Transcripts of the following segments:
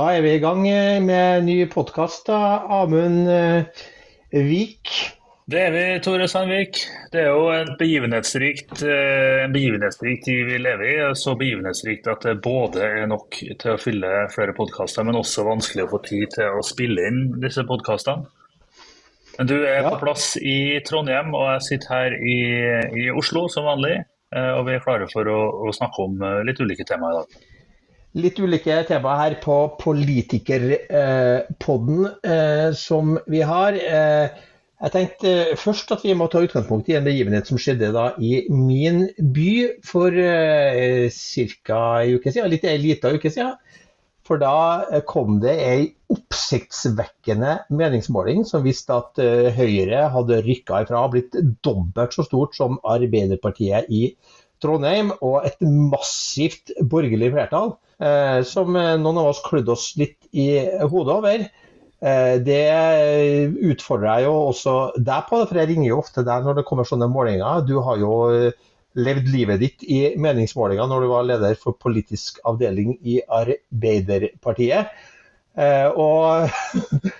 Da er vi i gang eh, med ny podkast. Amund eh, Vik. Det er vi, Tore Sandvik. Det er jo en begivenhetsrikt, eh, en begivenhetsrikt tid vi lever i. Så begivenhetsrikt at det både er nok til å fylle flere podkaster, men også vanskelig å få tid til å spille inn disse podkastene. Men du er ja. på plass i Trondheim, og jeg sitter her i, i Oslo som vanlig. Og vi er klare for å, å snakke om litt ulike temaer i dag litt ulike temaer her på Politikerpodden eh, som vi har. Eh, jeg tenkte først at vi må ta utgangspunkt i en begivenhet som skjedde da i min by for eh, ca. en uke siden, litt liten uke siden. For da kom det ei oppsiktsvekkende meningsmåling som viste at Høyre hadde rykka ifra og blitt dobbelt så stort som Arbeiderpartiet i Trondheim, og et massivt borgerlig flertall. Eh, som eh, noen av oss klødde oss litt i hodet over. Eh, det utfordrer jeg jo også deg på, for jeg ringer jo ofte deg når det kommer sånne målinger. Du har jo levd livet ditt i meningsmålinger når du var leder for politisk avdeling i Arbeiderpartiet. Og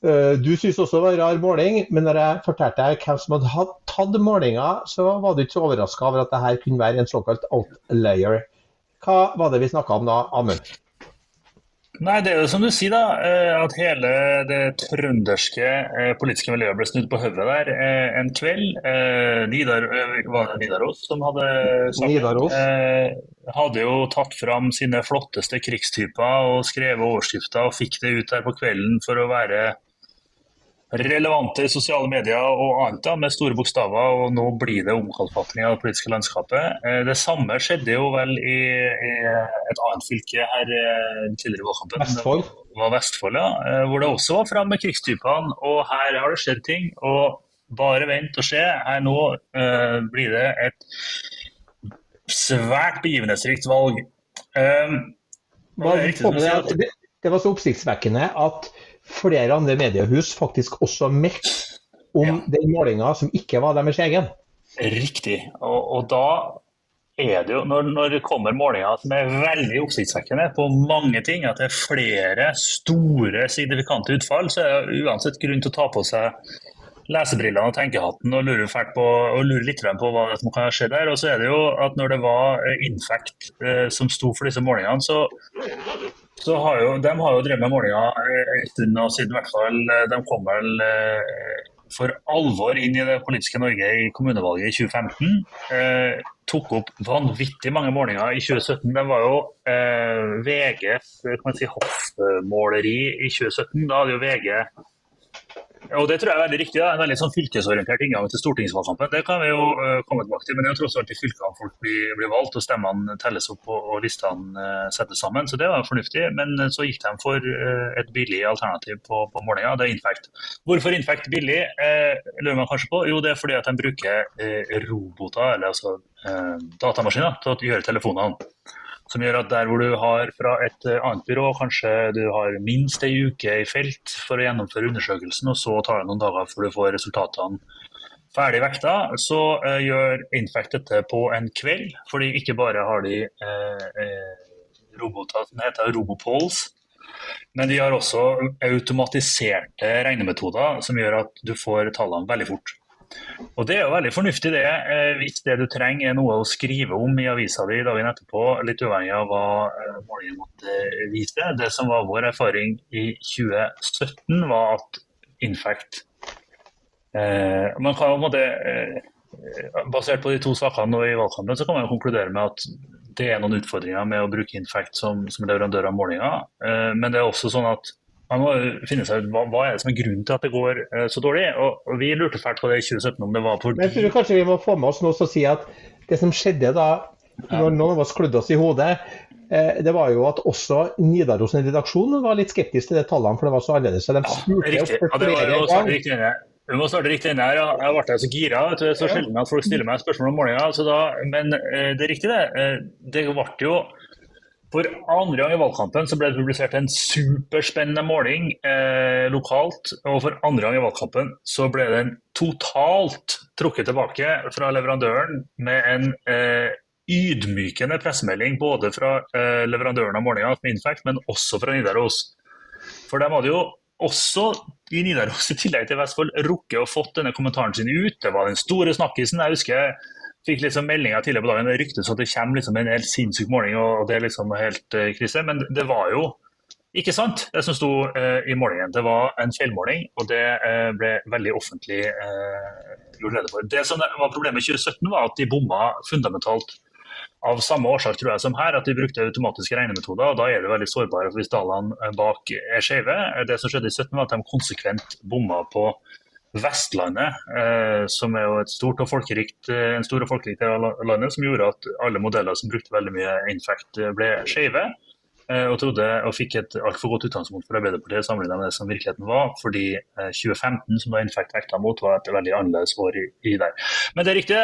du syntes også det var en rar måling, men når jeg fortalte deg hvem som hadde tatt målinga, så var du ikke så overraska over at dette kunne være en såkalt outlayer. Hva var det vi snakka om da, Amund? Nei, Det er jo som du sier, da, eh, at hele det trønderske eh, politiske miljøet ble snudd på hodet der eh, en kveld. Nidar, var det Nidaros som hadde sagt Nidaros. Hadde jo tatt fram sine flotteste krigstyper og skrevet overskrifter og fikk det ut der på kvelden for å være relevante sosiale medier og annet da, med store bokstaver, og nå blir det omkalfatring av det politiske landskapet. Eh, det samme skjedde jo vel i, i et annet fylke her eh, tidligere i valgkampen. Vestfold. Det var Vestfold, ja. Eh, hvor det også var fram med krigstypene. Og her har det skjedd ting. Og bare vent og se. Her nå uh, blir det et svært begivenhetsrikt valg. Um, det, det var så oppsiktsvekkende at flere andre mediehus faktisk også meldt om ja. den målinga som ikke var deres egen. Riktig. Og, og da er det jo, når, når det kommer målinger som er veldig oppsiktsvekkende på mange ting, at det er flere store, signifikante utfall, så er det uansett grunn til å ta på seg lesebrillene og tenkehatten og lure, på, og lure litt på hva som kan skje der. Og så er det jo at når det var Infect eh, som sto for disse målingene, så så har jo, de har jo drevet med målinger en stund nå, siden hvert fall eh, de kom vel eh, for alvor inn i det politiske Norge i kommunevalget i 2015. Eh, tok opp vanvittig mange målinger i 2017. Det var jo eh, VGs si, hoffmåleri i 2017. Da hadde jo VG og Det tror jeg er veldig riktig. Da. En veldig sånn fylkesorientert inngang til stortingsvalgkampen. Det kan vi jo uh, komme tilbake til. Men det er jo tross alt i fylkene folk blir, blir, valgt, og stemmene telles opp og, og listene uh, settes sammen. Så det var fornuftig. Men uh, så gikk de for et billig alternativ på, på målinga. Det er Infect. Hvorfor Infect billig, lurer man kanskje på. Jo, det er fordi at de bruker roboter, eller altså datamaskiner, til å gjøre telefonene. Som gjør at der hvor du har fra et eh, annet byrå, kanskje du har minst ei uke i felt for å gjennomføre undersøkelsen, og så tar det noen dager før du får resultatene ferdig vekta, så uh, gjør Infact dette på en kveld. Fordi ikke bare har de uh, roboter som heter Robopols, men de har også automatiserte regnemetoder som gjør at du får tallene veldig fort. Og Det er jo veldig fornuftig det, eh, hvis det du trenger er noe å skrive om i avisa di dagen etterpå, litt uavhengig av hva eh, målingen måtte vise. Det som var vår erfaring i 2017, var at Infact eh, Man kan på en måte eh, Basert på de to sakene nå i valgkampen, så kan man jo konkludere med at det er noen utfordringer med å bruke Infact som, som leverandør av målinger. Eh, men det er også sånn at man må finne seg ut hva, hva er det som er grunnen til at det går uh, så dårlig. Og, og, Vi lurte fælt på det i 2017 om det var fordi Men jeg tror kanskje vi må få med oss noe som sier at det som skjedde da når noen av oss klødde oss i hodet, eh, det var jo at også Nidaros redaksjon var litt skeptisk til de tallene, for det var så annerledes. Så de spurte ja, opp flere ja, ganger. Vi må starte riktig inn her. Jeg ble så gira. Det er så sjelden at folk stiller meg spørsmål om morgenen. Men eh, det er riktig, det. Det ble jo for andre gang i valgkampen så ble det publisert en superspennende måling eh, lokalt. Og for andre gang i valgkampen så ble den totalt trukket tilbake fra leverandøren med en eh, ydmykende pressemelding både fra eh, leverandøren av målinga, Infact, men også fra Nidaros. For dem hadde jo også i Nidaros, i tillegg til Vestfold, rukket og fått denne kommentaren sin ut. Det var den store snakkisen. Jeg husker fikk liksom meldinger tidligere på dagen, det ryktes at det kommer liksom en helt sinnssyk måling og det er liksom helt uh, krise. Men det var jo ikke sant, det som sto uh, i målingen. Det var en feilmåling, og det uh, ble veldig offentlig gjort rede for. Det som var Problemet i 2017 var at de bomma fundamentalt av samme årsak tror jeg som her, at de brukte automatiske regnemetoder. og Da er det veldig sårbare hvis dalene bak er skjeve. Det som skjedde i 2017 var at de konsekvent bomma på Vestlandet, eh, som er jo et stort og folkerikt, eh, en stor og folkerik del av landet, som gjorde at alle modeller som brukte veldig mye Infact, eh, ble skeive. Eh, og, trodde, og fikk et altfor godt utgangspunkt for Arbeiderpartiet sammenlignet med det som virkeligheten var. Fordi 2015, som da Infact vekta mot, var et veldig annerledes år i, i, der. Men det er riktig,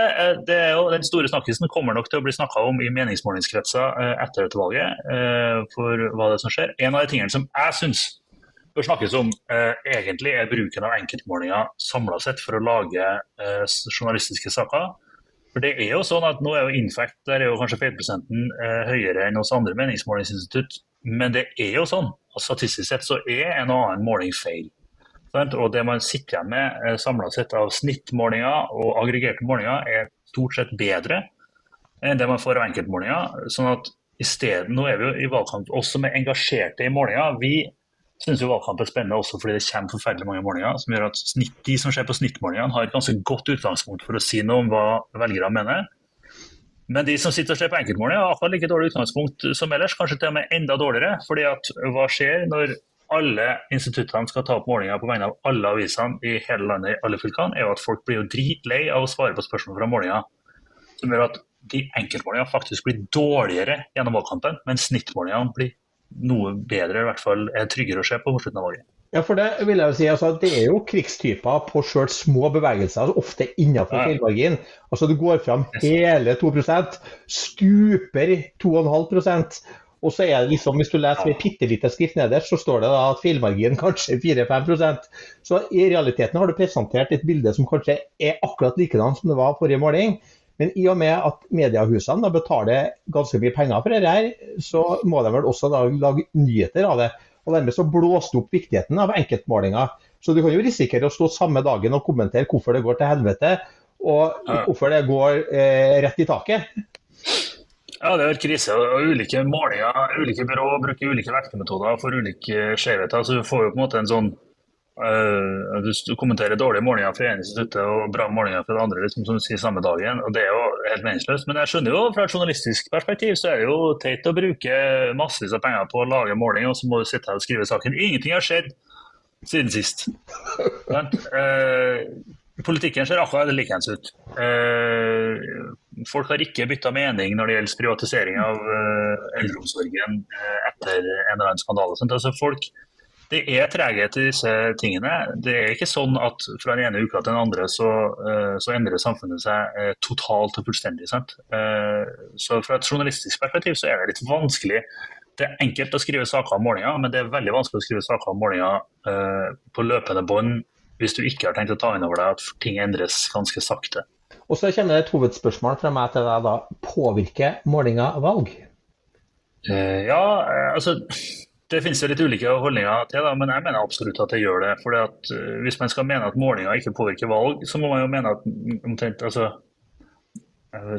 det er jo, den store snakkisen kommer nok til å bli snakka om i meningsmålingskretser etter dette valget. For hva det er som skjer. En av de tingene som jeg syns bør snakkes om, eh, egentlig er bruken av enkeltmålinger samla sett for å lage eh, journalistiske saker. For det er jo sånn at Nå er jo Infact der er jo kanskje feilprosenten eh, høyere enn hos andre meningsmålingsinstitutt, men det er jo sånn at statistisk sett så er en annen måling feil. Og Det man sitter igjen med eh, samla sett av snittmålinger og aggregerte målinger, er stort sett bedre enn det man får av enkeltmålinger. sånn at i stedet, Nå er vi jo i valgkamp også med engasjerte i målinger. Vi synes jo valgkamp er spennende også fordi det kommer forferdelig mange målinger, som gjør at de som ser på snittmålingene, har et ganske godt utgangspunkt for å si noe om hva velgerne mener. Men de som sitter og ser på enkeltmålinger, har akkurat like dårlig utgangspunkt som ellers, kanskje til og med enda dårligere. fordi at hva skjer når alle instituttene skal ta opp målinger på vegne av alle avisene i hele landet, i alle fylkene, er jo at folk blir jo dritlei av å svare på spørsmål fra målinger. Som gjør at de enkeltmålingene faktisk blir dårligere gjennom valgkampen, men snittmålingene blir noe bedre, i hvert fall er tryggere å se på mot slutten av året. Ja, for Det vil jeg jo si, altså, det er jo krigstyper på selv små bevegelser, altså, ofte innenfor ja. feilmargin. Altså, du går fram hele 2% stuper 2,5% og så er det liksom, Hvis du leser med bitte lite skrift nederst, så står det da at feilmarginen kanskje 4-5% Så i realiteten har du presentert et bilde som kanskje er akkurat likedan som det var forrige måling. Men i og med at mediehusene betaler ganske mye penger for dette, så må de vel også lage nyheter av det. Og dermed så blåste opp viktigheten av enkeltmålinger. Så du kan jo risikere å stå samme dagen og kommentere hvorfor det går til helvete, og hvorfor det går eh, rett i taket. Ja, det er krise. og Ulike målinger, ulike byråer bruker ulike vektemetoder for ulike skjevheter. Så du får jo på en måte en sånn Uh, du kommenterer dårlige målinger fra ene instituttet og bra målinger fra det andre liksom, som du sier samme dagen. og Det er jo helt meningsløst. Men jeg skjønner jo fra et journalistisk perspektiv så er det jo teit å bruke massevis av penger på å lage måling, og så må du sitte her og skrive saken. Ingenting har skjedd siden sist. uh, politikken ser akkurat likeens ut. Uh, folk har ikke bytta mening når det gjelder privatisering av eldreomsorgen etter en eller annen skandale. Altså, folk det er treghet i disse tingene. Det er ikke sånn at fra den ene uka til den andre så, eh, så endrer samfunnet seg eh, totalt og fullstendig. Sant? Eh, så fra et journalistisk perspektiv så er det litt vanskelig. Det er enkelt å skrive saker om målinger, men det er veldig vanskelig å skrive saker om målinger på løpende bånd hvis du ikke har tenkt å ta inn over deg at ting endres ganske sakte. Og så kommer det et hovedspørsmål fra meg til deg da. Påvirker målinger valg? Ja, altså det finnes jo litt ulike holdninger til det, men jeg mener absolutt at det gjør det. Fordi at uh, Hvis man skal mene at målinger ikke påvirker valg, så må man jo mene at omtrent altså,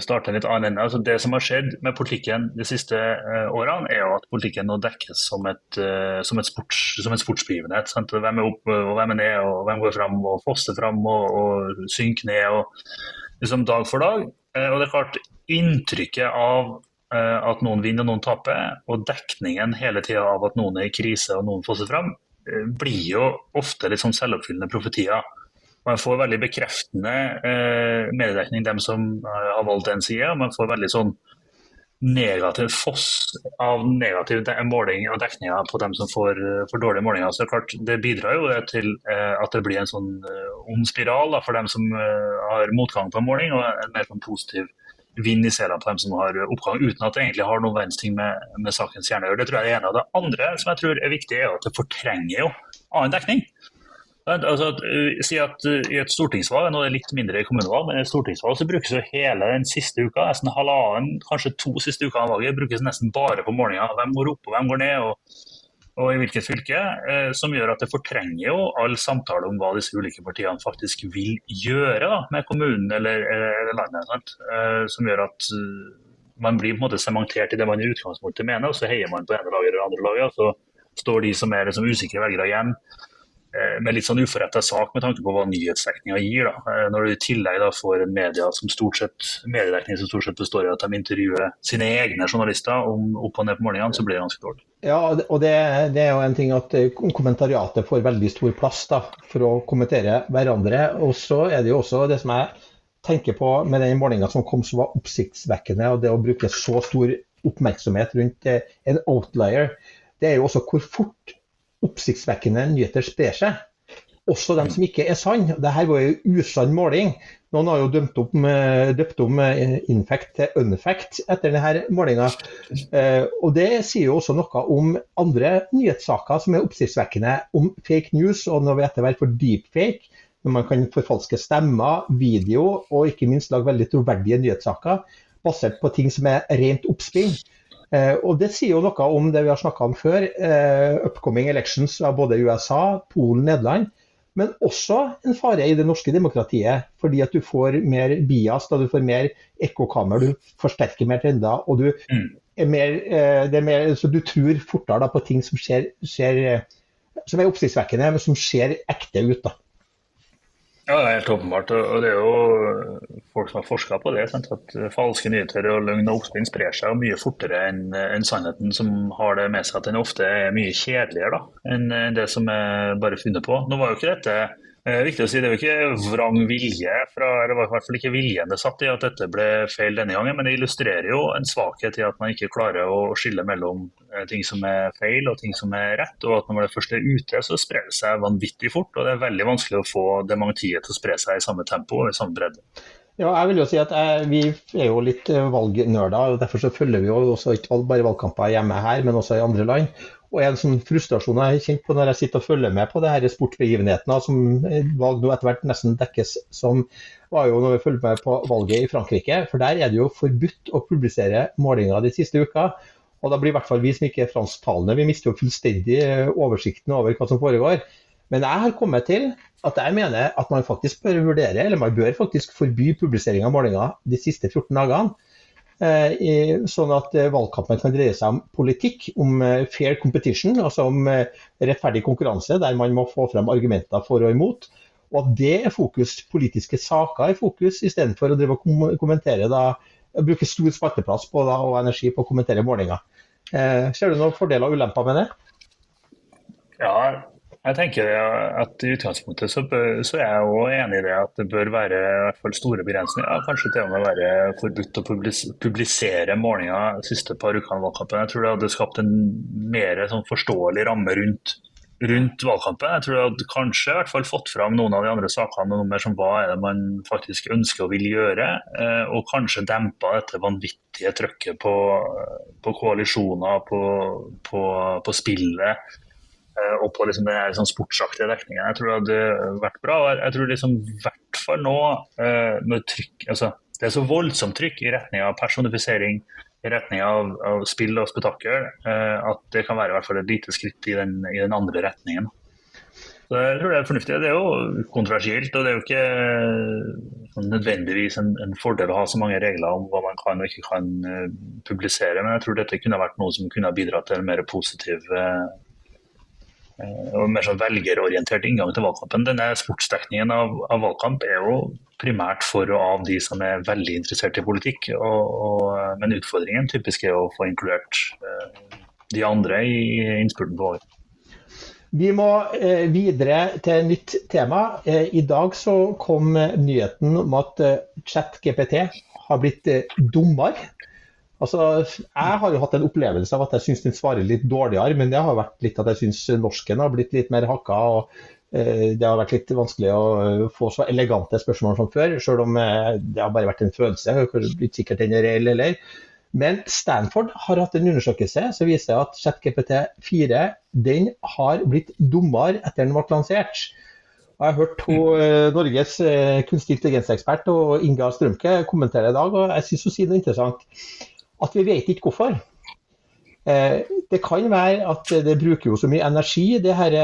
starte en litt annen ende. Altså, det som har skjedd med politikken de siste uh, årene, er jo at politikken nå dekkes som et, uh, som et, sports, som en sportsbegivenhet. Sant? Hvem er opp og hvem er ned, og hvem går fram og fosser fram og, og synker ned. og liksom Dag for dag. og det er klart, inntrykket av Eh, at noen vinner og noen taper, og dekningen hele tida av at noen er i krise og noen fosser fram, eh, blir jo ofte litt sånn selvoppfyllende profetier. Man får veldig bekreftende eh, mediedekning, dem som eh, har valgt den sida. Man får veldig sånn negativ foss av negativ måling og dekninger på dem som får, får dårlige målinger. Så klart, det bidrar jo til eh, at det blir en sånn eh, ond spiral da, for dem som har motgang på en måling, og en mer sånn positiv vinne i serien på dem som har oppgang, uten at det egentlig har noen verdens ting med, med, sakens kjerne å gjøre. Det tror jeg er en av det andre som jeg tror er viktig, er at det fortrenger jo annen dekning. Altså, si at I et stortingsvalg nå er det litt mindre i kommunevalg, men i et stortingsvalg så brukes jo hele den siste uka, nesten halvannen, kanskje to siste uker av valget, brukes nesten bare på målinger. Hvem går opp og hvem går ned, og, og i hvilket fylke. Eh, som gjør at det fortrenger jo all samtale om hva disse ulike partiene faktisk vil gjøre da, med kommunen eller, eller landet. Eh, som gjør at man blir på en måte sementert i det man i utgangspunktet mener, og så heier man på ene laget eller andre laget. og Så står de som er liksom usikre velgere igjen eh, med litt sånn uforretta sak med tanke på hva nyhetsdekninga gir. Da. Eh, når du i tillegg da får media som stort sett, mediedekning som stort sett består i at de intervjuer sine egne journalister om opp og ned på målingene, så blir det ganske dårlig. Ja, og det, det, er jo en ting at eh, kommentariatet får veldig stor plass da, for å kommentere hverandre. Og så er det jo også det som jeg tenker på med den målinga som kom som var oppsiktsvekkende, og det å bruke så stor oppmerksomhet rundt eh, en outlier, det er jo også hvor fort oppsiktsvekkende nyheter sprer seg. Også dem som ikke er sann. Dette var jo usann måling. Noen har jo dømt om, eh, døpt om eh, infect til unfact etter denne målinga. Og det sier jo også noe om andre nyhetssaker som er oppsiktsvekkende, om fake news, og når vi etter hvert får deepfake når man kan forfalske stemmer, video og ikke minst lage veldig troverdige nyhetssaker basert på ting som er rent oppspill. Eh, og Det sier jo noe om det vi har snakka om før, eh, upcoming elections av både USA, Polen, Nederland. Men også en fare i det norske demokratiet, fordi at du får mer bias, da du får mer ekkokammer, du forsterker mer trender. og du mm. er mer, eh, er mer, så du tror fortere på ting som, skjer, skjer, som er oppsiktsvekkende, men som ser ekte ut. da. Ja, det er helt åpenbart. Og det er jo folk som har forska på det. Sant? At falske nyheter og løgn og oppspinn sprer seg mye fortere enn en sannheten, som har det med seg at den ofte er mye kjedeligere enn det som er bare funnet på. Nå var jo ikke dette Eh, viktig å si, Det er jo ikke vrang vilje, fra, eller i hvert fall ikke viljen det satt i at dette ble feil denne gangen, men det illustrerer jo en svakhet i at man ikke klarer å skille mellom eh, ting som er feil og ting som er rett. og at Når det først er ute, så sprer det seg vanvittig fort. og Det er veldig vanskelig å få dementiet til å spre seg i samme tempo og i samme bredde. Ja, jeg vil jo si at jeg, Vi er jo litt eh, valgnerder, og derfor så følger vi jo også ikke bare valgkamper hjemme her, men også i andre land. Og en sånn frustrasjon jeg har kjent på når jeg sitter og følger med på det her sportsbegivenhetene, som valg nå etter hvert nesten dekkes som, var jo når vi følger med på valget i Frankrike. For der er det jo forbudt å publisere målinger de siste uka. Og da blir i hvert fall vi som ikke er fransktalende, vi mister jo fullstendig oversikten over hva som foregår. Men jeg har kommet til at jeg mener at man faktisk bør vurdere, eller man bør faktisk forby publisering av målinger de siste 14 dagene. Eh, sånn at eh, valgkampen kan dreie seg om politikk, om eh, fair competition, altså om rettferdig konkurranse, der man må få frem argumenter for og imot. Og at det er fokus, politiske saker er fokus, istedenfor å drive og kommentere da, bruke stor spalteplass på, da, og energi på å kommentere målinger. Eh, ser du noen fordeler og ulemper med det? Ja, jeg tenker at I utgangspunktet så, bør, så er jeg også enig i det at det bør være i hvert fall store begrensninger. Kanskje til og med være forbudt å publisere målinger de siste par ukene av valgkampen. Jeg tror det hadde skapt en mer sånn forståelig ramme rundt, rundt, valgkampen. Jeg tror det hadde kanskje i hvert fall fått fram noen av de andre sakene noe mer som hva er det man faktisk ønsker og vil gjøre. Eh, og kanskje dempa dette vanvittige trøkket på, på koalisjoner, på, på, på spillet og på liksom den sånn sportsaktige dekningen. Jeg tror det hadde vært bra. og Jeg tror liksom hvert fall nå eh, når trykk, altså, Det er så voldsomt trykk i retning av personifisering, i retning av, av spill og spetakkel, eh, at det kan være i hvert fall et lite skritt i den, i den andre retningen. Så jeg tror Det er fornuftig. Det er jo kontroversielt, og det er jo ikke sånn nødvendigvis en, en, fordel å ha så mange regler om hva man kan og ikke kan publisere, men jeg tror dette kunne vært noe som kunne bidratt til en mer positiv Eh, og mer sånn velgerorientert inngang til valgkampen. Denne Sportsdekningen av, av, valgkamp er jo primært for og av de som er veldig interessert i politikk. Og, og, men utfordringen typisk er å få inkludert eh, de andre i innspurten på valget. Vi må eh, videre til et nytt tema. Eh, I dag så kom nyheten om at eh, ChatGPT har blitt eh, dummere. Altså, jeg har jo hatt en opplevelse av at jeg syns den svarer litt dårligere, men det har vært litt at jeg syns norsken har blitt litt mer hakka. og eh, Det har vært litt vanskelig å eh, få så elegante spørsmål som før, selv om eh, det har bare vært en følelse. Jeg har blitt sikkert den er reell eller. Men Stanford har hatt en undersøkelse som viser at ChatGPT 4 den har blitt dummere etter den ble lansert. Jeg har hørt to, Norges kunstig intelligensekspert og Inga Strømke kommentere i dag, og jeg syns hun sier noe interessant. At vi vet ikke hvorfor. Det kan være at det bruker jo så mye energi, de her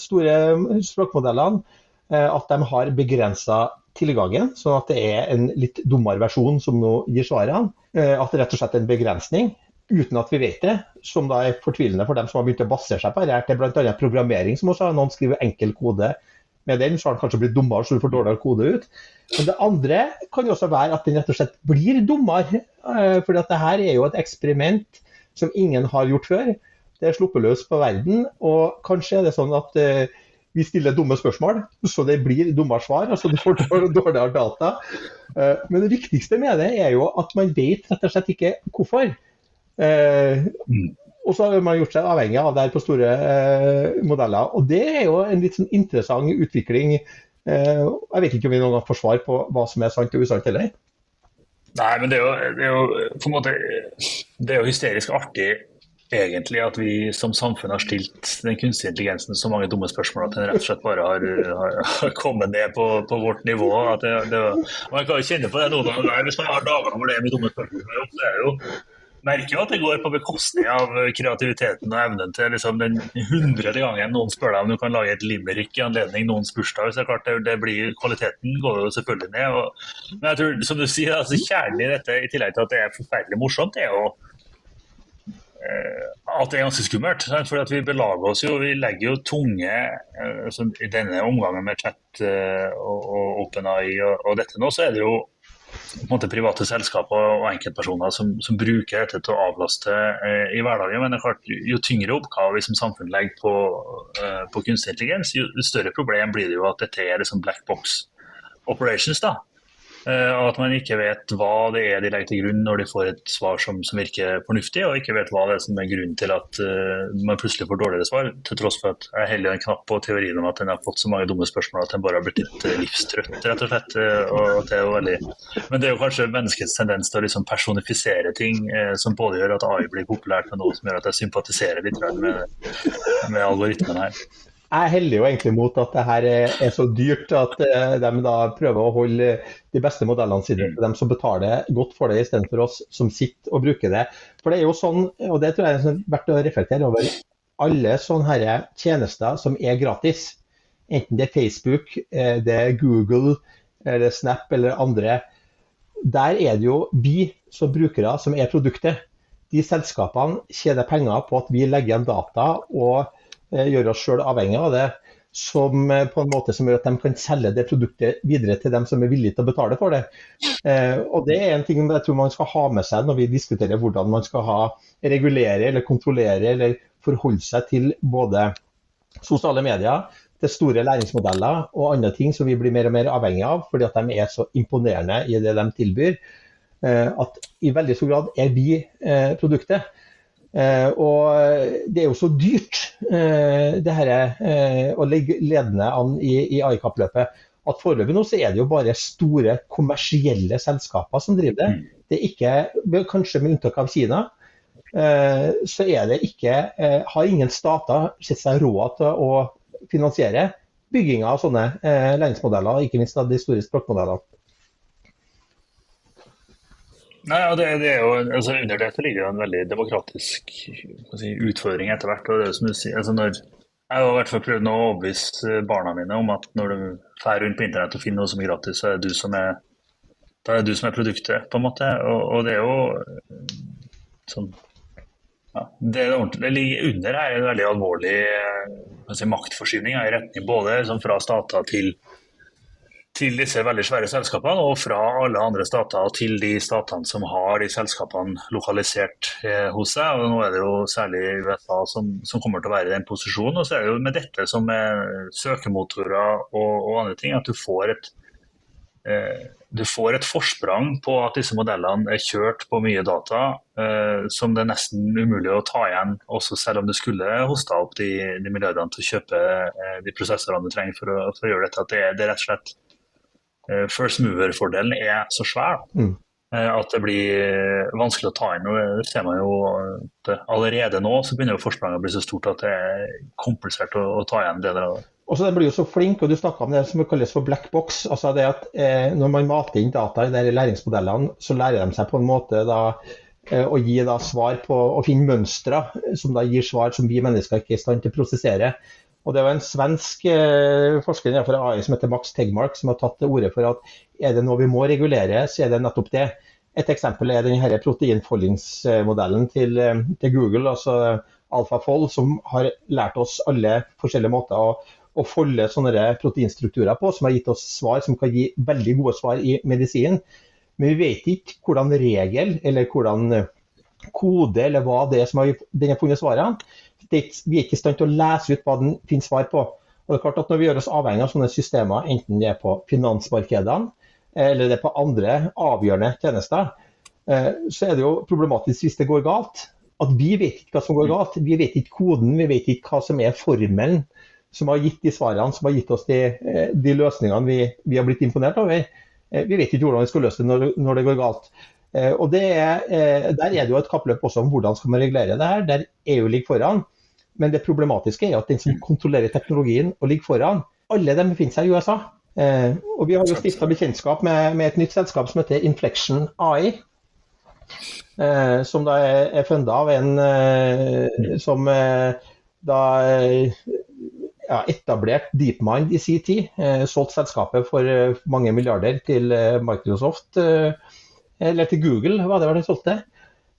store språkmodellene, at de har begrensa tilgangen, sånn at det er en litt dummere versjon som nå gir svarene. At det rett og slett er en begrensning uten at vi vet det, som da er fortvilende for dem som har begynt å basere seg på dette. Det er bl.a. programmering som også har noen skriver enkel kode med den, så har den kanskje blitt dummere så du får dårligere kode ut. Men det andre kan jo også være at den rett og slett blir dummere. For dette her er jo et eksperiment som ingen har gjort før. Det er sluppet løs på verden, og kanskje er det sånn at vi stiller dumme spørsmål, så det blir dummere svar. altså Du får dårligere data. Men det viktigste med det er jo at man vet rett og slett ikke hvorfor. Og så har man gjort seg avhengig av det her på store eh, modeller. Og det er jo en litt sånn interessant utvikling. Eh, jeg vet ikke om vi noen gang får svar på hva som er sant og usant heller. Nei, men det er, jo, det er jo, på en måte Det er jo hysterisk artig egentlig at vi som samfunn har stilt den kunstige intelligensen så mange dumme spørsmål at den rett og slett bare har, har, kommet ned på, på, vårt nivå. Det, det, man kan jo kjenne på det noen ganger hvis man har dager hvor det er mye dumme spørsmål. Det er jo merker jo at det går på bekostning av kreativiteten og evnen til liksom, den hundrede gangen noen spør deg om du kan lage et limerick i anledning noens bursdag. så er klart det, det blir, Kvaliteten går jo selvfølgelig ned. Og, men jeg tror, som du sier, altså, kjernen i dette, i tillegg til at det er forferdelig morsomt, det er jo eh, at det er ganske skummelt. For vi belager oss jo, vi legger jo tunge altså, I denne omgangen med chat eh, og, og OpenAI og, og dette nå, så er det jo måte private selskaper og enkeltpersoner som, som bruker dette til å avlaste eh, i hverdagen. Men det er klart, jo tyngre oppgaver vi som samfunn legger på, eh, på kunstig intelligens, jo større problem blir det jo at dette er liksom black box operations. da. Eh, og at man ikke vet hva det er de legger til grunn når de får et svar som, som virker fornuftig, og ikke vet hva det er som er grunnen til at uh, man plutselig får dårligere svar, til tross for at jeg heller en knapp på teorien om at den har fått så mange dumme spørsmål at den bare har blitt litt uh, livstrøtt, rett og slett. Og det veldig... Men det er jo kanskje menneskets tendens til å liksom personifisere ting uh, som både gjør at AI blir populært, men også som gjør at jeg sympatiserer litt med, med algoritmen her. Jeg heller jo egentlig mot at det her er så dyrt at eh, de da prøver å holde de beste modellene sine de dem som betaler godt for det, istedenfor oss som sitter og bruker det. For det er jo sånn, og det tror jeg er sånn verdt å reflektere over, alle sånne her tjenester som er gratis, enten det er Facebook, eh, det er Google, eller Snap eller andre, der er det jo vi som brukere som er produktet. De selskapene tjener penger på at vi legger igjen data og Eh, gjøre oss sjøl avhengig av det. Som eh, på en måte som gjør at de kan selge det produktet videre til dem som er villige til å betale for det. Eh, og Det er en ting jeg tror man skal ha med seg når vi diskuterer hvordan man skal ha, regulere eller kontrollere eller forholde seg til både sosiale medier, til store læringsmodeller og andre ting som vi blir mer og mer avhengig av fordi at de er så imponerende i det de tilbyr. At i veldig stor grad er vi produktet. Eh, og det er jo så dyrt eh, det her, eh, å legge ledende an i, i AI-kappløpet at foreløpig nå så er det jo bare store kommersielle selskaper som driver det. Mm. Det er ikke, Kanskje med unntak av Kina, så er det ikke, har ingen stater sett seg råd til å finansiere bygginga av sånne læringsmodeller, ikke minst av de store språkmodellene. Nei, ja, det, det, er jo, altså Under dette ligger det en veldig demokratisk si, utfordring etter hvert. og det er som du sier, altså når, Jeg har i hvert fall prøvd å overbevise barna mine om at når du drar rundt på internett og finner noe som er gratis, så er det du som er, er du som er produktet. på en måte. Og, og det er jo sånn ja, det, det, ligger under her en veldig alvorlig si, maktforskyvning i retning både sånn, fra stater til til disse veldig svære selskapene, og fra alle andre stater til de statene som har de selskapene lokalisert eh, hos seg. og Nå er det jo særlig USA som, som, kommer til å være i den posisjonen. og så er det jo med dette som med søkemotorer og, og andre ting, at du får et eh, du får et forsprang på at disse modellene er kjørt på mye data eh, som det er nesten umulig å ta igjen, også selv om du skulle hosta opp de, de milliardene til å kjøpe eh, de prosessorene du trenger for å, for å gjøre dette. At det, det er rett og slett first mover-fordelen er så svær mm. Eh, at det blir vanskelig å ta inn. og Det ser man jo at allerede nå så begynner jo forspranget å bli så stort at det er komplisert å, å ta igjen deler av det. Og så Den blir jo så flink, og du snakka om det som kalles for black box. altså det at eh, Når man mater inn data i de læringsmodellene, så lærer de seg på en måte da eh, å gi da svar på å finne mønstre som da gir svar som vi mennesker ikke er i stand til å prosessere. Og Det var en svensk eh, forsker fra AI som heter Max Tegmark som har tatt til orde for at er det noe vi må regulere, så er det nettopp det. Et eksempel er denne proteinfoldingsmodellen til, eh, til Google, altså AlphaFold, som har lært oss alle forskjellige måter å å folde sånne proteinstrukturer på, som har gitt oss svar som kan gi veldig gode svar i medisin. Men vi vet ikke hvordan regel eller hvordan kode eller hva det er som har, den har funnet svarene. Vi er ikke i stand til å lese ut hva den finner svar på. Og det er klart at Når vi gjør oss avhengig av sånne systemer, enten det er på finansmarkedene eller det er på andre avgjørende tjenester, eh, så er det jo problematisk hvis det går galt. At vi vet ikke hva som går galt. Vi vet ikke koden, vi vet ikke hva som er formelen som har gitt de svarene, som har gitt oss de, eh, de løsningene vi, vi, har blitt imponert over. Eh, vi vet ikke hvordan vi skal løse det når, når det går galt. Eh, og er, Der er det jo et kappløp også om hvordan skal man regulere det her. Der EU ligger foran. Men det problematiske er at den som kontrollerer teknologien og ligger foran, alle dem befinner seg i USA. Og Vi har jo stifta bekjentskap med, med, et nytt selskap som heter Inflection AI. Som da er, funda av en som da ja, etablert DeepMind i sin tid. Eh, solgt selskapet for eh, mange milliarder til eh, Microsoft, eh, eller til Google, var det vel den solgte.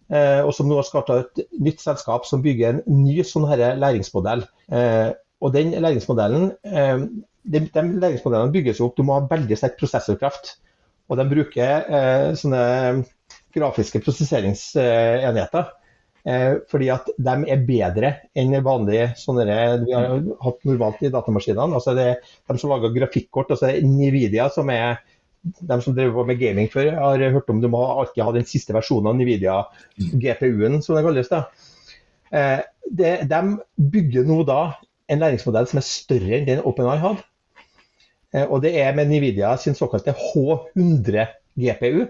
Eh, og som nå har starta et nytt selskap som bygger en ny sånn her læringsmodell. Eh, og den læringsmodellen de, de, læringsmodellene bygges jo opp, du må ha veldig sterk prosessorkraft. Og de bruker sånne grafiske prosesseringsenheter. Eh, fordi at de er bedre enn vanlige sånne vi har hatt normalt i datamaskinene. Altså det de som lager grafikkort, altså Nvidia som er de som driver med gaming før, har hørt om du må alltid ha den siste versjonen av Nvidia GPU-en, som det kalles. Eh, det, de bygger nå da en læringsmodell som er større enn den OpenEye hadde. Eh, og det er med Nvidia sin såkalte H100 GPU.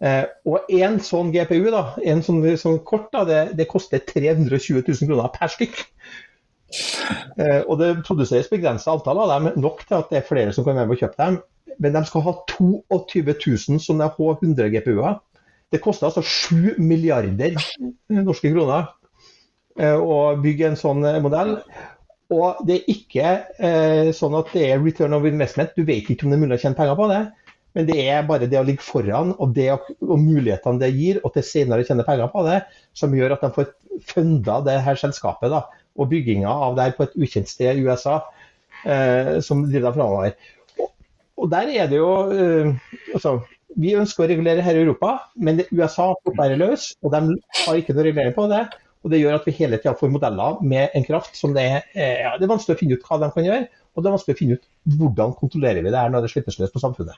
Eh, og en sånn GPU, da, en sånn, sånn kort, da, det, det, koster 320 000 kroner per stykk. Eh, og det produseres begrensa antall av dem, nok til at det er flere som kan være med å kjøpe dem. Men de skal ha 22 000 sånne H100 GPU-er. Det koster altså 7 milliarder norske kroner eh, å bygge en sånn eh, modell. Og det er ikke eh, sånn at det er return of investment. Du vet ikke om det er mulig å tjene penger på det. Men det er bare det å ligge foran og, det, og mulighetene det gir, og til senere tjene penger på det, som gjør at de får funda det her selskapet da, og bygginga av det her på et ukjent sted i USA, eh, som driver framover. Og, og, der er det jo eh, altså, Vi ønsker å regulere her i Europa, men USA bære løs, og de har ikke noe regulering på det. Og Det gjør at vi hele tida får modeller med en kraft som det er, eh, ja, det er vanskelig å finne ut hva de kan gjøre. Og det er vanskelig å finne ut hvordan kontrollerer vi det her når det slippes løs på samfunnet.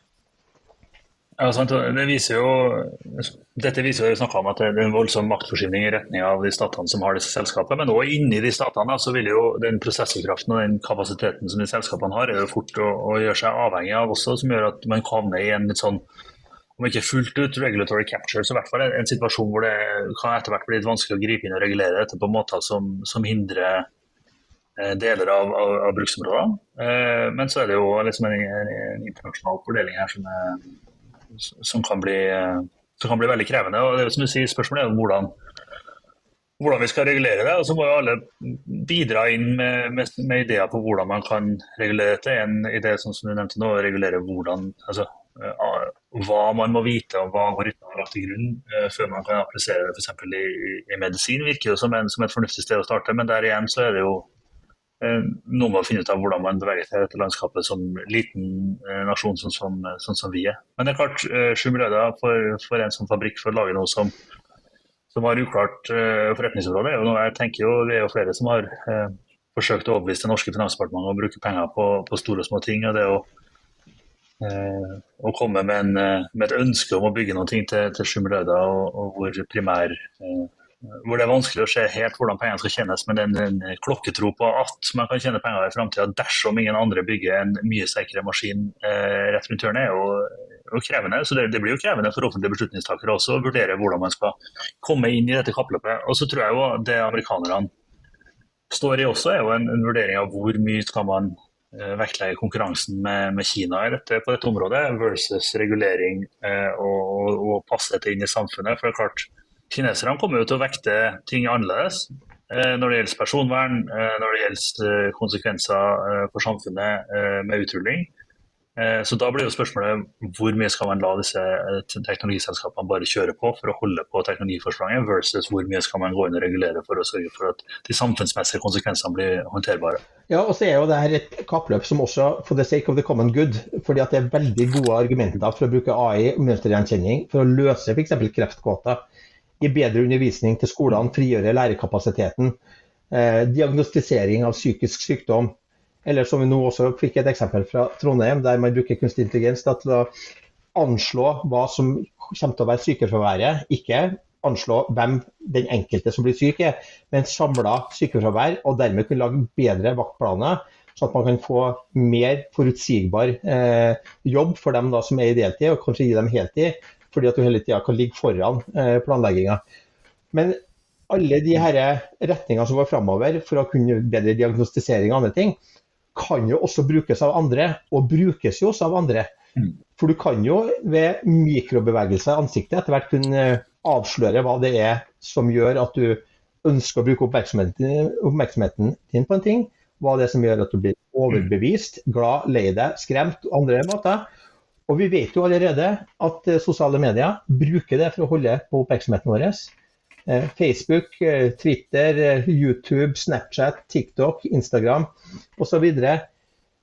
Ja, sant. Det viser jo, dette viser jo om at det er en voldsom maktforskyvning i retning av de statene som har disse selskapene. Men òg inni de statene så vil jo den prosessorkraften og den kapasiteten som de selskapene har, er jo fort å, å gjøre seg avhengig av også, som gjør at man havner i en litt sånn om ikke fullt ut regulatory capture, så i hvert fall en, en situasjon hvor det kan etter hvert bli litt vanskelig å gripe inn og regulere dette på måter som, som hindrer eh, deler av, av, av bruksområdene. Eh, men så er det jo liksom en, en, en internasjonal fordeling her som er som kan, bli, som kan bli veldig krevende. og det er som du sier, Spørsmålet er hvordan, hvordan vi skal regulere det. og Så må jo alle bidra inn med, med, med, ideer på hvordan man kan regulere dette. En idé som du nevnte nå, regulere hvordan, altså, uh, hva man må vite og hva algoritmer har lagt til grunn uh, før man kan applisere det f.eks. I, i medisin. virker det som, en, som et fornuftig sted å starte, men der igjen så er det jo Eh, noe med å finne ut av hvordan man beveger seg i dette landskapet som liten eh, nasjon sånn som, sånn som, vi er. Men det er klart, 7 eh, milliarder for, for en sånn fabrikk for å lage noe som, som har uklart forretningsområde, er jo noe jeg tenker jo det er jo flere som har eh, forsøkt å overbevise det norske finansdepartementet å bruke penger på, på, store og små ting. og det å, å komme med, en, med, et ønske om å bygge noe til, til 7 milliarder, og, og hvor primær hvor det er vanskelig å se helt hvordan pengene skal tjenes, men den, en klokketro på at man kan tjene penger i framtida dersom ingen andre bygger en mye sterkere maskin eh, rett rundt hjørnet, er jo krevende. Så det, det, blir jo krevende for offentlige beslutningstakere også å vurdere hvordan man skal komme inn i dette kappløpet. Og så tror jeg jo det amerikanerne står i også, er jo en, en vurdering av hvor mye skal man eh, vektlegge konkurransen med, med Kina dette, på dette området, versus regulering eh, og, og, og, passe dette inn i samfunnet. For det er klart, Kineserne kommer jo til å vekte ting annerledes eh, når det gjelder personvern, eh, når det gjelder eh, konsekvenser for samfunnet med utrulling. Så da blir jo spørsmålet hvor mye skal man la disse teknologiselskapene bare kjøre på for å holde på teknologiforspranget, versus hvor mye skal man gå inn og regulere for å sørge for at de samfunnsmessige konsekvensene blir håndterbare. Ja, og så er jo det her et kappløp som også for the sake of the common good. fordi at det er veldig gode argumenter for å bruke AI og mønstergjenkjenning for å løse f.eks. kreftkåter. Gi bedre undervisning til skolene, frigjøre lærerkapasiteten. Eh, diagnostisering av psykisk sykdom eller som vi nå også fikk et eksempel fra Trondheim, der man bruker kunstig intelligens til å anslå hva som kommer til å være sykefraværet. Ikke anslå hvem den enkelte som blir syk er, men samla sykefravær. Og dermed kunne lage bedre vaktplaner, sånn at man kan få mer forutsigbar eh, jobb for dem da, som er i deltid, og kanskje gi dem heltid. Fordi at du hele tida kan ligge foran eh, planlegginga. Men alle de her retningene som går framover for å kunne bedre diagnostisering og andre ting, kan jo også brukes av andre, og brukes jo også av andre. Mm. For du kan jo ved mikrobevegelser i ansiktet etter hvert kunne avsløre hva det er som gjør at du ønsker å bruke oppmerksomheten, oppmerksomheten din på en ting. Hva det er som gjør at du blir overbevist, glad, lei deg, skremt og andre måter. Og vi vet jo allerede at eh, sosiale medier bruker det for å holde på oppmerksomheten vår. Eh, Facebook, eh, Twitter, YouTube, Snapchat, TikTok, Instagram osv.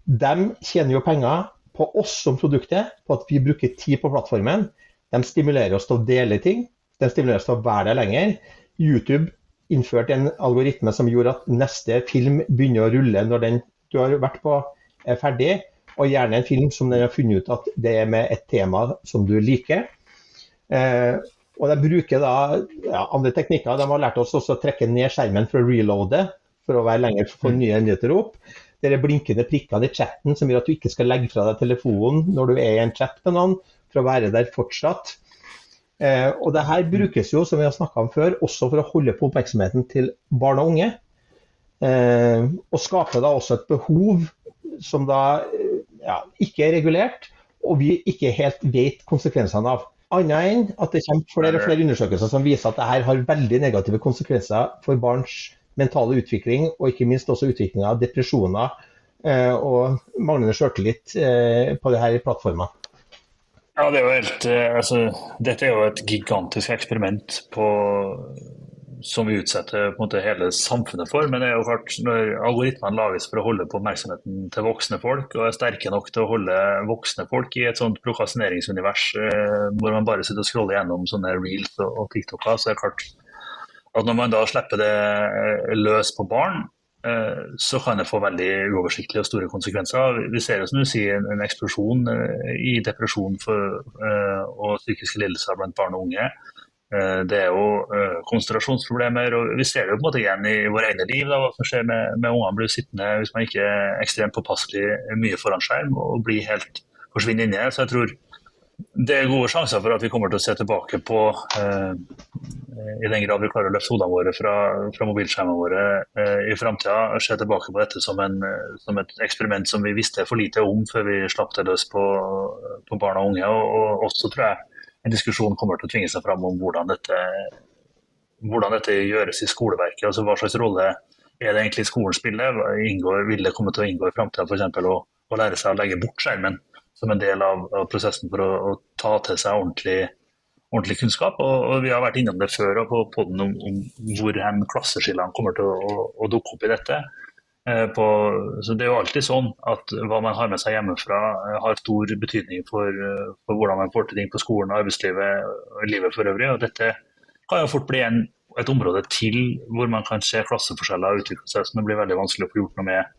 De tjener jo penger på oss som produktet, på at vi bruker tid på plattformen. De stimulerer oss til å dele ting. De stimulerer oss til å være der lenger. YouTube innførte en algoritme som gjorde at neste film begynner å rulle når den du har vært på, er ferdig. Og gjerne en film som den har funnet ut at det er med et tema som du liker. Og de bruker da ja, andre teknikker. De har lært oss også å trekke ned skjermen for å reloade, for å være lenger for få nye nyheter opp. Det er blinkende prikkene i chatten som gjør at du ikke skal legge fra deg telefonen når du er i en chat med noen, for å være der fortsatt. Eh, og det her brukes jo, som vi har snakka om før, også for å holde på oppmerksomheten til barn og unge. Eh, og skaper da også et behov som da ja, ikke er regulert, og vi ikke helt vet konsekvensene av. Annet enn at det kommer flere og flere undersøkelser som viser at dette har veldig negative konsekvenser for barns mentale utvikling, og ikke minst også utviklinga av depresjoner eh, og manglende sjøltillit eh, på disse plattformene. Ja, det er jo helt, eh, altså, Dette er jo et gigantisk eksperiment på som vi utsetter på en måte hele samfunnet for. Men det er jo klart, når algoritmene lages for å holde på oppmerksomheten til voksne folk, og er sterke nok til å holde voksne folk i et sånt prokrastineringsunivers eh, hvor man bare sitter og scroller gjennom sånne reels og, TikToker, så er det klart at når man da slipper det eh, løs på barn, eh, så kan det få veldig uoversiktlige og store konsekvenser. Vi ser jo som du sier, en, eksplosjon i depresjon for, og psykiske lidelser blant barn og unge. Eh, det er jo eh, konsentrasjonsproblemer. og Vi ser det jo på en måte igjen i våre egne liv. Da, hva som skjer med, med ungene blir sittende hvis man ikke er ekstremt påpasselig mye foran skjerm og blir helt forsvinner inni det. Så jeg tror det er gode sjanser for at vi kommer til å se tilbake på, eh, i den grad vi klarer å løfte hodene våre fra, fra mobilskjermene våre eh, i framtida, se tilbake på dette som, en, som, et eksperiment som vi visste for lite om før vi slapp det løs på, på barn og unge. Og, og også tror jeg en diskusjon kommer til å tvinge seg fram om hvordan dette, hvordan dette gjøres i skoleverket. altså Hva slags rolle er det egentlig skolen spiller? Inngår, vil det komme til å inngå i framtida f.eks. Å, å lære seg å legge bort skjermen som en del av, av prosessen for å, å, ta til seg ordentlig, ordentlig kunnskap? Og, og, Vi har vært innom det før og på podden om, om hvor klasseskillene kommer til å, å, å dukke opp i dette. Eh, på, så Det er jo alltid sånn at hva man har med seg hjemmefra eh, har stor betydning for, eh, for, hvordan man får til ting på skolen, arbeidslivet og livet for øvrig. og Dette kan jo fort bli en, et område til hvor man kan se klasseforskjeller utvikle seg som det blir veldig vanskelig å få gjort noe med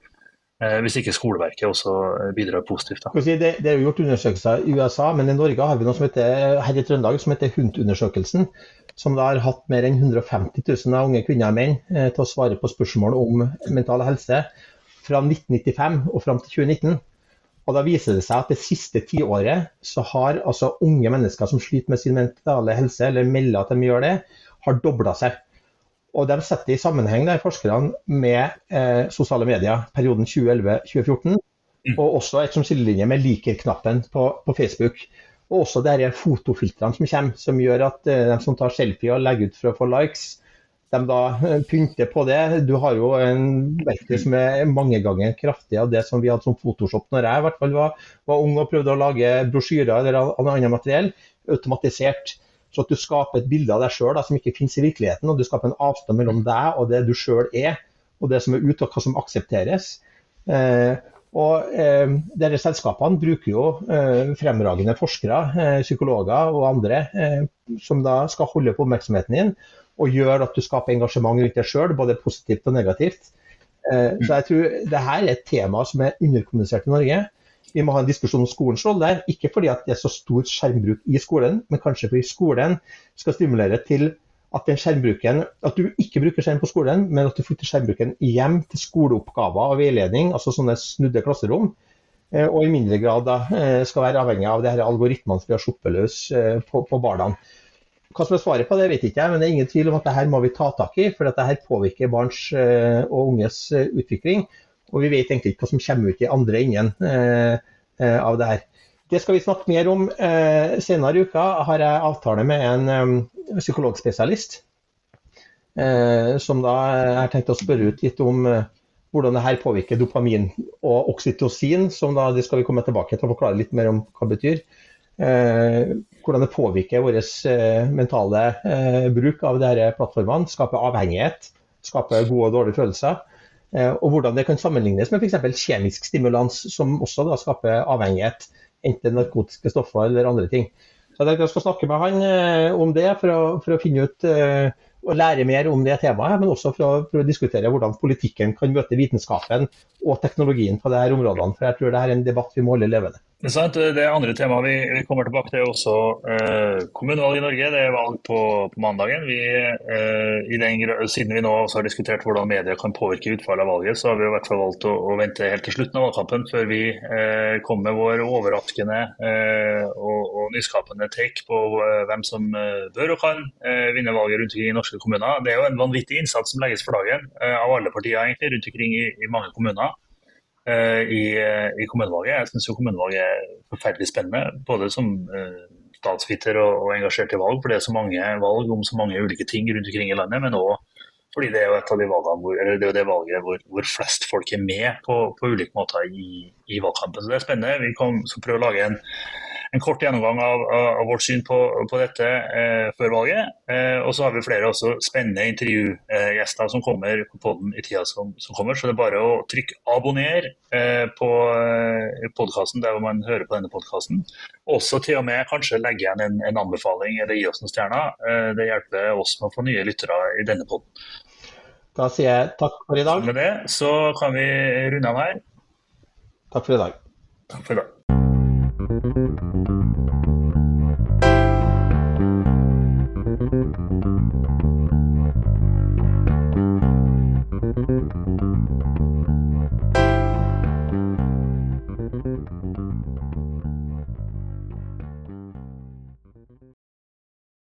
hvis ikke skoleverket også bidrar positivt. Det, det, er jo gjort undersøkelser i USA, men i Norge har vi noe som heter, her i Trøndelag som heter HUNT-undersøkelsen som da har hatt mer enn 150 000 unge kvinner og menn eh, til å svare på spørsmål om mental helse fra 1995 og fram til 2019. Og Da viser det seg at det siste tiåret så har altså unge mennesker som sliter med sin mentale helse, eller melder at de gjør det, har dobla seg. Og de setter i sammenheng der, forskerne med eh, sosiale medier perioden 2011-2014. Mm. Og også et som skillelinje med liker-knappen på, på, Facebook. Og også de fotofiltrene som kommer, som gjør at eh, de som tar selfie og legger ut for å få likes, de da eh, pynter på det. Du har jo en verktøy som er mange ganger kraftig av det som vi hadde som Photoshop når jeg i hvert fall var, var ung og prøvde å lage brosjyrer eller annet materiell. Automatisert. Så at du skaper et bilde av deg sjøl som ikke finnes i virkeligheten. Og du skaper en avstand mellom deg og det du sjøl er, og det som er ute, og hva som aksepteres. Eh, og eh, dere Selskapene bruker jo eh, fremragende forskere, eh, psykologer og andre eh, som da skal holde på oppmerksomheten din og gjøre at du skaper engasjement rundt deg sjøl, både positivt og negativt. Eh, så jeg tror det her er et tema som er underkommunisert i Norge. Vi må ha en diskusjon om skolens rolle. Ikke fordi det er så stor skjermbruk i skolen, men kanskje fordi skolen skal stimulere til at at du ikke bruker skjerm på skolen, men at du flytter skjermbruken hjem til skoleoppgaver og veiledning, altså sånne snudde klasserom. Eh, og i mindre grad da, eh, skal være avhengig av det her algoritmene som vi har sluppet løs på, på barna. Hva som er svaret på det, vet ikke jeg, men det er ingen tvil om at det her må vi ta tak i. For dette her påvirker barns og unges utvikling. Og vi vet egentlig ikke hva som kommer ut i andre enden eh, eh, av det her. Det skal vi snakke mer om eh, senere i uka. Har jeg avtale med en psykologspesialist. Eh, som da har tenkt å spørre ut litt om hvordan det her påvirker dopamin og oksytocin. Som da det skal vi komme tilbake til å forklare litt mer om hva det betyr. Eh, hvordan det påvirker vår eh, mentale bruk av disse plattformene. Skaper avhengighet, skaper gode og dårlige følelser. Eh, og hvordan det kan sammenlignes med f.eks. kjemisk stimulans, som også da skaper avhengighet. Enten narkotiske stoffer eller andre ting. Så Jeg skal snakke med han eh, om det for å, for å finne ut eh, og lære mer om det temaet, men også for å, for å, diskutere hvordan politikken kan møte vitenskapen og teknologien på disse områdene. For jeg tror det er en debatt vi må holde levende. Det andre temaet vi, kommer tilbake til, er også eh, kommunevalg i Norge. Det er valg på, på mandagen. Vi, eh, den, siden vi nå har diskutert hvordan media kan påvirke utfallet av valget, så har vi i hvert fall valgt å, å vente helt til slutten av valgkampen før vi eh, kommer med vår overraskende eh, og, og, nyskapende take på eh, hvem som eh, bør og kan vinne valget rundt omkring i norske kommuner. Det er jo en vanvittig innsats som legges for dagen av alle partier egentlig, rundt omkring i, i mange kommuner. Eh, i, eh, i, kommunevalget. Jeg syns kommunevalget er forferdelig spennende, både som uh, statsviter og, og, engasjert i valg, for det er så mange valg om så mange ulike ting rundt omkring i landet. Men òg fordi det er jo et av de valgene hvor, det er det valget hvor, hvor flest folk er med på, på ulike måter i, i, valgkampen. Så det er spennende. Vi skal prøve å lage en en kort gjennomgang av, av vårt syn på, på dette eh, før valget. Eh, og så har vi flere også spennende intervjugjester som kommer på podden i tida som, som, kommer. Så det er bare å trykke abonner eh, på eh, podkasten der hvor man hører på denne podkasten. Også til og med kanskje legge igjen en, en anbefaling eller gi oss noen stjerner. Eh, det hjelper oss med å få nye lyttere i denne podden. Da sier jeg takk for i dag. Med det så kan vi runde av her. Takk for i dag. Takk for i dag. Thank you.